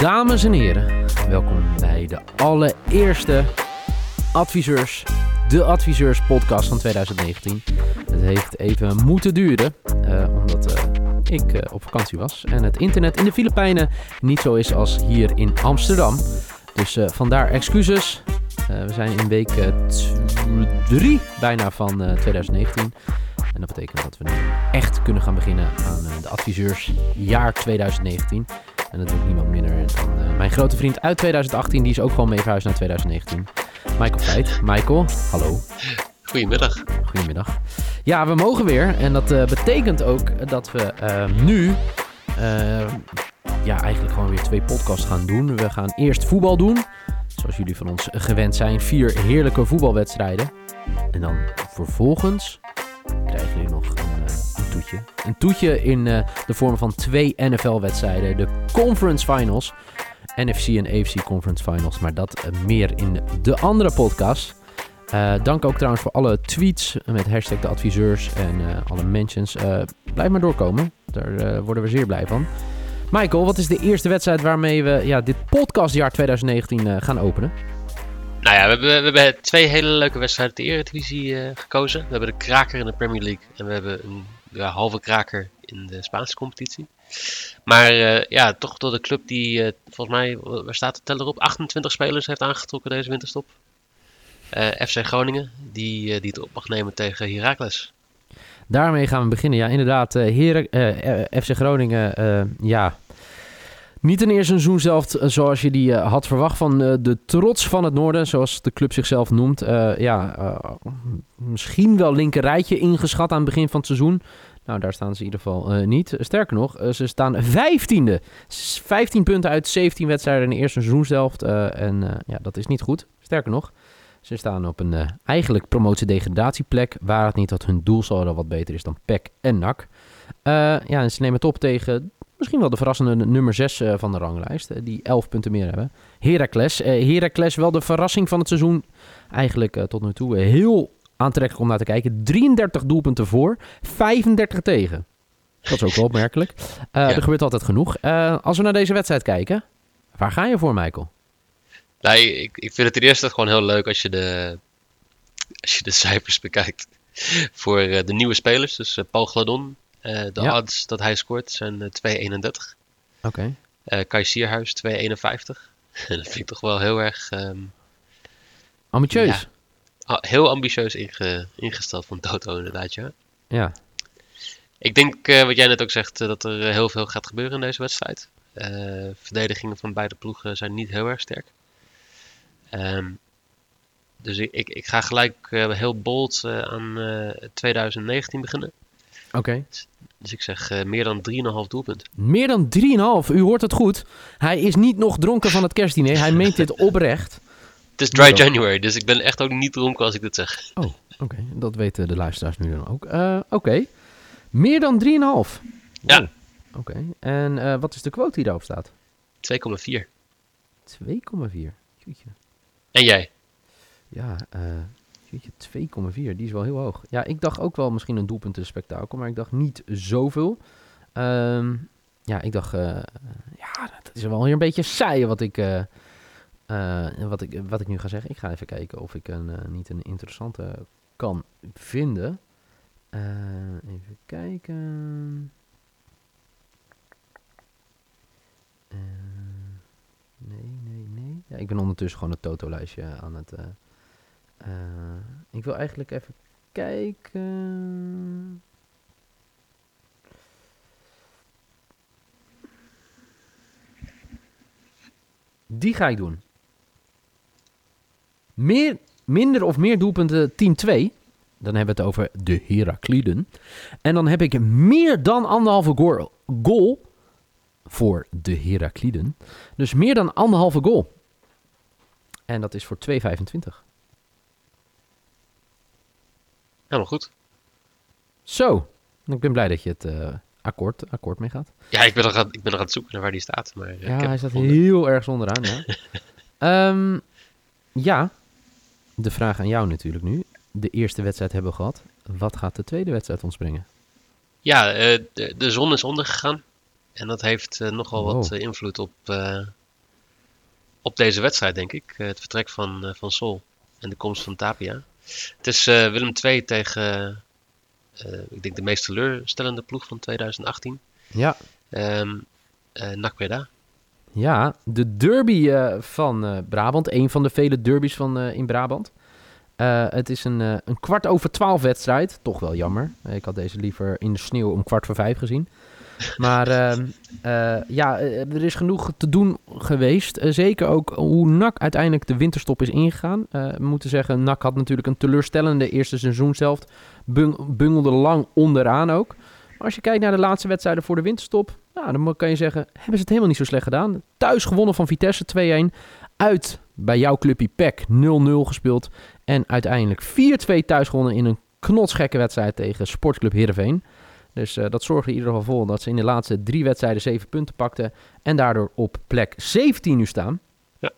Dames en heren, welkom bij de allereerste Adviseurs, de Adviseurs podcast van 2019. Het heeft even moeten duren, uh, omdat uh, ik uh, op vakantie was en het internet in de Filipijnen niet zo is als hier in Amsterdam. Dus vandaar excuses. we zijn in week 3 bijna van 2019. En dat betekent dat we nu echt kunnen gaan beginnen aan de adviseurs jaar 2019. En dat doe ik niemand minder uh, mijn grote vriend uit 2018. Die is ook gewoon mee verhuisd naar 2019. Michael Feit. Michael, hallo. Goedemiddag. Goedemiddag. Ja, we mogen weer. En dat uh, betekent ook dat we uh, nu ja, eigenlijk gewoon weer twee podcasts gaan doen. We gaan eerst voetbal doen. Zoals jullie van ons gewend zijn. Vier heerlijke voetbalwedstrijden. En dan vervolgens Een toetje in uh, de vorm van twee NFL-wedstrijden. De Conference Finals. NFC en AFC Conference Finals. Maar dat uh, meer in de andere podcast. Uh, dank ook trouwens voor alle tweets met hashtag de adviseurs en alle mentions. blijf maar doorkomen. Daar worden we zeer blij van. Michael, wat is de eerste wedstrijd waarmee we ja, dit podcastjaar 2019 gaan openen? Nou ja, we hebben, we hebben twee hele leuke wedstrijden de Eredivisie gekozen. We hebben de kraker in de Premier League en we hebben een ja, halve kraker in de Spaanse competitie. Maar uh, ja, toch door de club die, uh, volgens mij, waar staat de teller op? 28 spelers heeft aangetrokken deze winterstop. Uh, FC Groningen, die, die het op mag nemen tegen Heracles. Daarmee gaan we beginnen. Ja, inderdaad. FC Groningen, ja, niet een eerste seizoen zelf zoals je die had verwacht van de trots van het noorden, zoals de club zichzelf noemt. ja, misschien wel linkerrijtje ingeschat aan het begin van het seizoen. Nou, daar staan ze in ieder geval niet. Sterker nog, ze staan vijftiende. 15 punten uit 17 wedstrijden in de eerste seizoenshelft. Uh, en ja, dat is niet goed. Sterker nog, ze staan op een eigenlijk promotie-degradatieplek. Waar het niet dat hun doelsaldo wat beter is dan PEC en NAC. ja, en ze nemen het op tegen misschien wel de verrassende nummer 6 van de ranglijst. die 11 punten meer hebben. Heracles. Heracles wel de verrassing van het seizoen. Eigenlijk tot nu toe heel aantrekkelijk om naar te kijken. 33 doelpunten voor, 35 tegen. Dat is ook wel opmerkelijk. Uh, ja. Er gebeurt altijd genoeg. Uh, als we naar deze wedstrijd kijken, waar ga je voor, Michael? Nee, ik, ik vind het ten eerste gewoon heel leuk als je de, als je de cijfers bekijkt. Voor de nieuwe spelers, dus Paul Gladon. De ja. odds dat hij scoort zijn 2,31. Oké. Okay. Kai Sierhuis 2,51. dat vind ik toch wel heel erg... Um, Ambitieus. Ja, Ah, heel ambitieus inge, ingesteld van Toto inderdaad, ja. Ja. Ik denk, uh, wat jij net ook zegt, uh, dat er heel veel gaat gebeuren in deze wedstrijd. verdedigingen van beide ploegen zijn niet heel erg sterk. Um, dus ik, ik, ik, ga gelijk heel bold aan 2019 beginnen. Oké. Okay. Dus ik zeg meer dan 3,5 doelpunt. Meer dan 3,5? U hoort het goed. Hij is niet nog dronken van het kerstdiner. Hij meent dit oprecht. Het is dry January, dus ik ben echt ook niet dronken als ik dit zeg. Oh, oké. Dat weten de luisteraars nu dan ook. Uh, oké. Meer dan 3,5? Ja. Oh, oké. Okay. En uh, wat is de quote die daarop staat? 2,4. 2,4? En jij? Ja, uh, 2,4. Die is wel heel hoog. Ja, ik dacht ook wel misschien een doelpunten spektakel, maar ik dacht niet zoveel. Um, ja, ik dacht, uh, ja, dat is wel een beetje saai wat ik, uh, uh, wat, ik, wat ik nu ga zeggen, ik ga even kijken of ik een, niet een interessante kan vinden. Even kijken. nee, nee, nee. Ja, ik ben ondertussen gewoon het Toto-lijstje aan het... ik wil eigenlijk even kijken... Die ga ik doen meer, minder of meer doelpunten team 2. Dan hebben we het over de Herakliden. En dan heb ik meer dan anderhalve goal, goal voor de Herakliden. Dus meer dan anderhalve goal. En dat is voor 2,25. Helemaal goed. Zo. Ik ben blij dat je het uh, akkoord, akkoord mee gaat. Ja, ik ben, nog aan, ik ben nog aan het zoeken naar waar die staat. Maar, uh, ja, hij staat heel erg onderaan. Ja. um, ja, de vraag aan jou natuurlijk nu. De eerste wedstrijd hebben we gehad. Wat gaat de tweede wedstrijd ons brengen? Ja, uh, de, de, zon is ondergegaan. En dat heeft uh, nogal wow. wat invloed op, op deze wedstrijd, denk ik. het vertrek van, van Sol en de komst van Tapia. Het is Willem II tegen, ik denk, de meest teleurstellende ploeg van 2018. Ja. Um, NAC Breda. Ja, de derby van Brabant. Een van de vele derbies van, in Brabant. Uh, het is een, uh, een kwart over twaalf wedstrijd. Toch wel jammer. Ik had deze liever in de sneeuw om kwart voor vijf gezien. Maar uh, ja, er is genoeg te doen geweest. zeker ook hoe NAC uiteindelijk de winterstop is ingegaan. we moeten zeggen, NAC had natuurlijk een teleurstellende eerste seizoen zelf. Bung bungelde lang onderaan ook. Maar als je kijkt naar de laatste wedstrijden voor de winterstop... Nou, dan kan je zeggen, hebben ze het helemaal niet zo slecht gedaan. Thuis gewonnen van Vitesse 2-1. Uit bij jouw clubje PEC 0-0 gespeeld. En uiteindelijk 4-2 thuis gewonnen in een knotsgekke wedstrijd tegen Sportclub Heerenveen. Dus uh, dat zorgde in ieder geval voor dat ze in de laatste drie wedstrijden zeven punten pakten. En daardoor op plek 17 nu staan. Ja.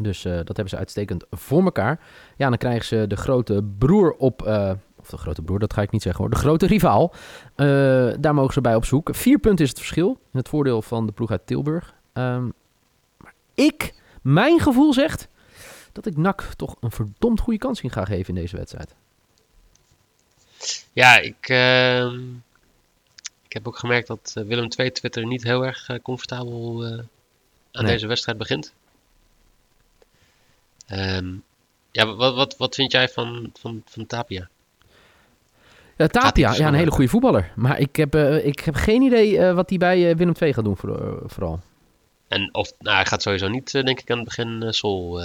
Dus uh, dat hebben ze uitstekend voor elkaar. Ja, dan krijgen ze de grote broer op... Uh, of de grote broer, dat ga ik niet zeggen hoor. De grote rivaal. daar mogen ze bij op zoek. Vier punten is het verschil. In het voordeel van de ploeg uit Tilburg. Um, maar ik, mijn gevoel zegt dat ik NAC toch een verdomd goede kans in ga geven in deze wedstrijd. Ja, ik, uh, ik heb ook gemerkt dat eh, Willem II Twitter niet heel erg uh, comfortabel uh, aan deze wedstrijd begint. Um, ja, wat, wat, wat vind jij van, van, van Tapia? Tapia, ja, een hele goede voetballer. Maar ik heb, ik heb geen idee wat hij bij Willem II gaat doen voor, vooral. En of, nou, hij gaat sowieso niet, denk ik, aan het begin Sol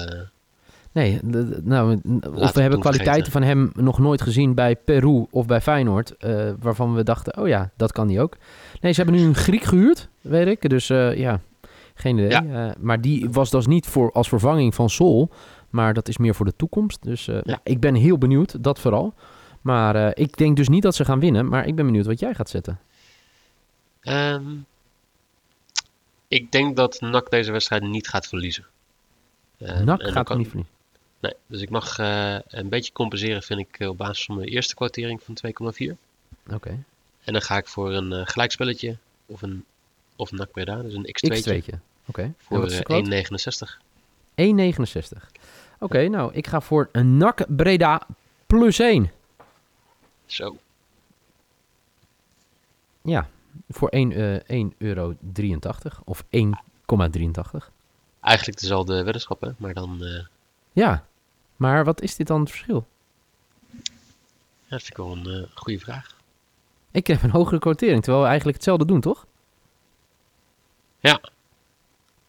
Nee, nou, of we hebben kwaliteiten van hem nog nooit gezien bij Peru of bij Feyenoord. Uh, waarvan we dachten, oh ja, dat kan die ook. Nee, ze hebben nu een Griek gehuurd, weet ik. Dus uh, ja, geen idee. Uh, maar die was dus niet voor, als vervanging van Sol. Maar dat is meer voor de toekomst. Dus ja. ja. ik ben heel benieuwd, dat vooral. Maar ik denk dus niet dat ze gaan winnen. Maar ik ben benieuwd wat jij gaat zetten. Um, ik denk dat NAC deze wedstrijd niet gaat verliezen. NAC gaat niet verliezen. Nee, dus ik mag uh, een beetje compenseren, vind ik, eh, op basis van mijn eerste kwartering van 2,4. Oké. En dan ga ik voor een uh, gelijkspelletje of een, of een Breda, dus een x2'tje. X2'tje, oké. Okay. Voor 1,69. 1,69. Oké, okay, nou, ik ga voor een NAC Breda plus 1. Zo. Ja, voor 1,83 uh, euro of 1,83. Eigenlijk dezelfde weddenschap, hè? maar dan... Uh, ja, maar wat is dit dan het verschil? Ja, dat vind ik wel een uh, goede vraag. Ik heb een hogere quotering, terwijl we eigenlijk hetzelfde doen, toch? Ja.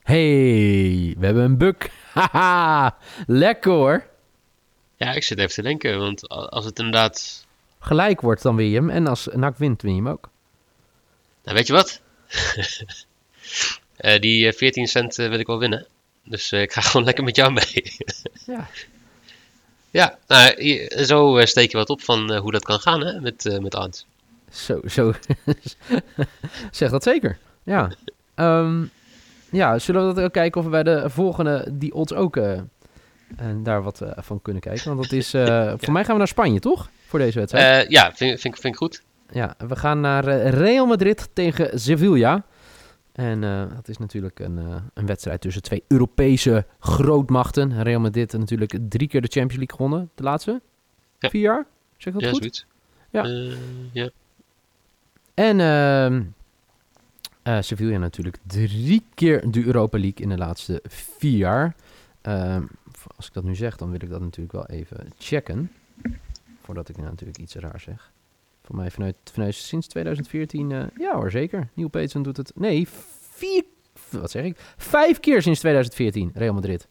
hey, we hebben een buk. Haha, lekker hoor. Ja, ik zit even te denken, want als het inderdaad... Gelijk wordt, dan win je hem. En als NAC wint, win je hem ook. Nou, weet je wat? uh, die 14 cent wil ik wel winnen. Dus ik ga gewoon lekker met jou mee. ja. Ja, nou, zo uh, steek je wat op van uh, hoe dat kan gaan hè, met, uh, met odds. Zo, zo. zeg dat zeker. Ja. Um, ja, zullen we dat ook kijken of we bij de volgende die odds ook en daar wat van kunnen kijken? Want dat is, ja. voor mij gaan we naar Spanje, toch? Voor deze wedstrijd. ja, vind, vind, vind ik goed. Ja, we gaan naar Real Madrid tegen Sevilla. En uh, dat is natuurlijk een, uh, een wedstrijd tussen twee Europese grootmachten. Real Madrid natuurlijk drie keer de Champions League gewonnen. De laatste? Ja. Vier jaar? Zeg dat ja, goed? Zoiets. Ja. Uh, ja. En uh, Sevilla natuurlijk drie keer de Europa League in de laatste vier jaar. Ehm, als ik dat nu zeg, dan wil ik dat natuurlijk wel even checken. Voordat ik nou natuurlijk iets raar zeg. Voor mij vanuit, vanuit sinds 2014, uh, ja hoor, zeker. Neil Peterson doet het. Nee, vier, wat zeg ik? Vijf keer sinds 2014, Real Madrid.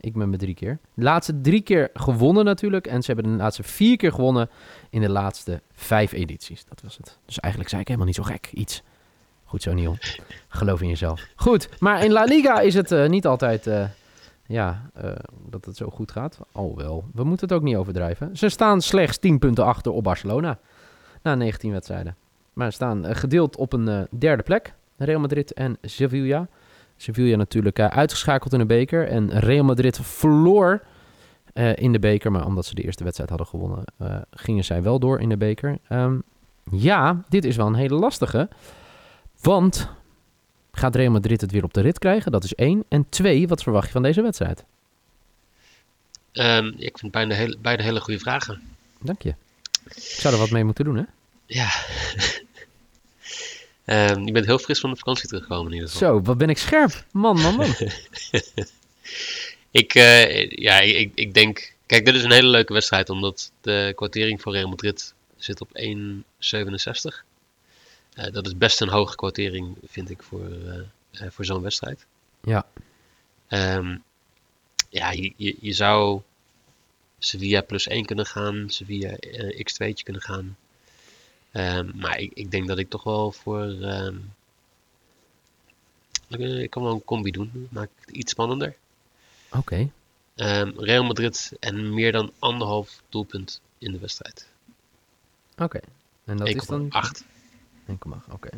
Ik ben met drie keer. De laatste drie keer gewonnen natuurlijk. En ze hebben de laatste vier keer gewonnen in de laatste vijf edities. Dat was het. Dus eigenlijk zei ik helemaal niet zo gek. Iets. Goed zo, Neil. Geloof in jezelf. Goed, maar in La Liga is het uh, niet altijd... Uh, ja, dat het zo goed gaat. Oh wel, we moeten het ook niet overdrijven. Ze staan slechts 10 punten achter op Barcelona na 19 wedstrijden. Maar staan uh, gedeeld op een uh, derde plek. Real Madrid en Sevilla. Sevilla natuurlijk uh, uitgeschakeld in de beker. En Real Madrid verloor in de beker. Maar omdat ze de eerste wedstrijd hadden gewonnen, gingen zij wel door in de beker. Um, ja, dit is wel een hele lastige. Want Gaat Real Madrid het weer op de rit krijgen? Dat is één. En twee, wat verwacht je van deze wedstrijd? Ehm, ik vind beide hele, beide hele goede vragen. Dank je. Ik zou er wat mee moeten doen, hè? Ja. Ehm, je bent heel fris van de vakantie teruggekomen in ieder geval. Zo, wat ben ik scherp. Man, man, man. Ik, eh, ja, ik, ik denk... Kijk, dit is een hele leuke wedstrijd, omdat de kwartering voor Real Madrid zit op 1,67. Eh, dat is best een hoge kwartering, vind ik, voor, eh, voor zo'n wedstrijd. Ja. Ehm, ja, je, je, je zou Sevilla plus 1 kunnen gaan, Sevilla eh, x2'tje kunnen gaan. Ehm, maar ik, ik denk dat ik toch wel voor... ehm, ik, eh, ik kan wel een combi doen, maak het iets spannender. Oké. Ehm, Real Madrid en meer dan anderhalf doelpunt in de wedstrijd. Oké. En dat is dan... 1,8. 1,8, oké.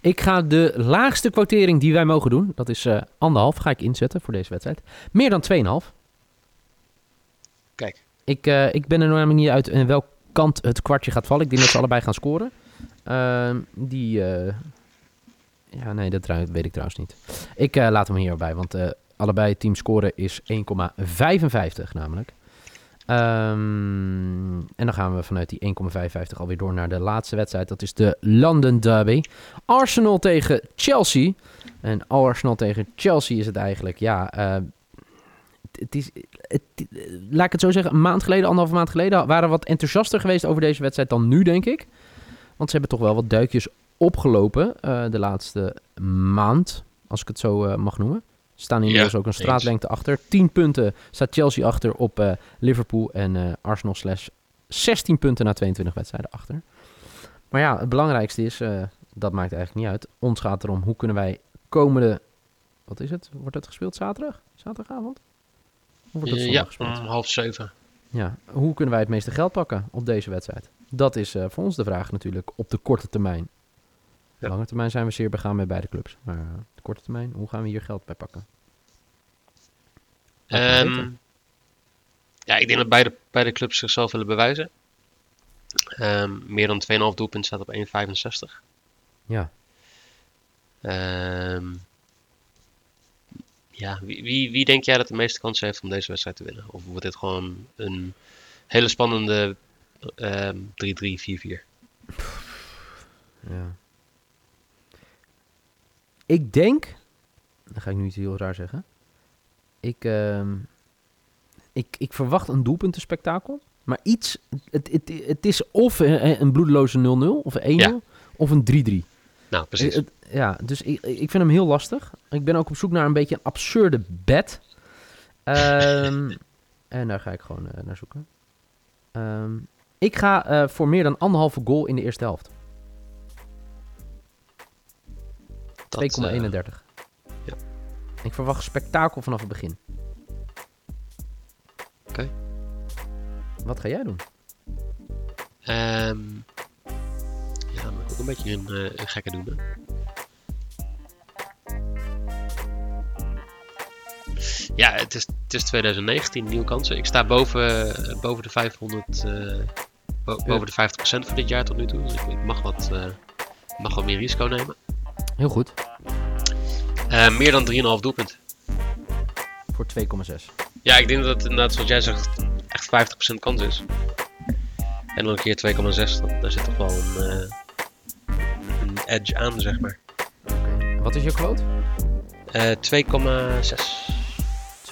Ik ga de laagste quotering die wij mogen doen, dat is eh anderhalf, ga ik inzetten voor deze wedstrijd. Meer dan 2,5. Kijk. Ik, eh, ik ben er namelijk niet uit in welk kant het kwartje gaat vallen. Ik denk dat ze allebei gaan scoren. Ehm, die... eh, ja, nee, dat weet ik trouwens niet. Ik eh, laat hem hierbij, want eh, allebei team scoren is 1,55 namelijk. Ehm, en dan gaan we vanuit die 1,55 alweer door naar de laatste wedstrijd. Dat is de London Derby. Arsenal tegen Chelsea. En Arsenal tegen Chelsea is het eigenlijk, ja... het- is, het, laat ik het zo zeggen, een maand geleden, anderhalve maand geleden, waren we wat enthousiaster geweest over deze wedstrijd dan nu, denk ik. Want ze hebben toch wel wat duikjes opgelopen eh, de laatste maand, als ik het zo eh, mag noemen. Ze staan inmiddels Ja, ook een straatlengte achter. 10 punten staat Chelsea achter op eh, Liverpool en Arsenal slash 16 punten na 22 wedstrijden achter. Maar ja, het belangrijkste is, dat maakt eigenlijk niet uit. Ons gaat erom, hoe kunnen wij komende, wat is het? Wordt het gespeeld zaterdag? Zaterdagavond? Wordt het Eh, ja, gespeeld? om half zeven. Ja, hoe kunnen wij het meeste geld pakken op deze wedstrijd? Dat is eh, voor ons de vraag natuurlijk op de korte termijn. Ja. Lange termijn zijn we zeer begaan met beide clubs. Maar eh, de korte termijn, hoe gaan we hier geld bij pakken? Ehm, ja, ik denk dat beide, beide clubs zichzelf willen bewijzen. Ehm, meer dan 2,5 doelpunt staat op 1,65. ja. Ehm, ja, wie, wie, wie denk jij dat de meeste kans heeft om deze wedstrijd te winnen? Of wordt dit gewoon een hele spannende ehm 3-3, 4-4? ja. Ik denk, dan ga ik nu iets heel raar zeggen. Ik, ehm, ik, ik verwacht een doelpuntenspektakel. Maar iets, het, het, het is of een, bloedeloze 0-0 of een 1-0 Ja. of een 3-3. Nou, precies. Eh, het- ja, dus ik, ik vind hem heel lastig. Ik ben ook op zoek naar een beetje een absurde bet. Ehm, en daar ga ik gewoon eh, naar zoeken. Ehm, ik ga eh, voor meer dan anderhalve goal in de eerste helft. 2,31. Dat, eh, ja. Ik verwacht spektakel vanaf het begin. Oké. Wat ga jij doen? ehm, ja, maar ook een beetje een, een gekke doen. Hè? Ja, het is, het is 2019, nieuwe kansen. Ik sta boven, boven de 500, eh, bo- boven de 50% voor dit jaar tot nu toe. Dus ik, ik mag, wat, eh, mag wat meer risico nemen. Heel goed. Eh, meer dan 3,5 doelpunt. Voor 2,6. Ja, ik denk dat het inderdaad, zoals jij zegt, echt 50% kans is. En dan een keer 2,6, dan- daar zit toch wel een, een edge aan, zeg maar. Wat is je quote? Eh 2,6.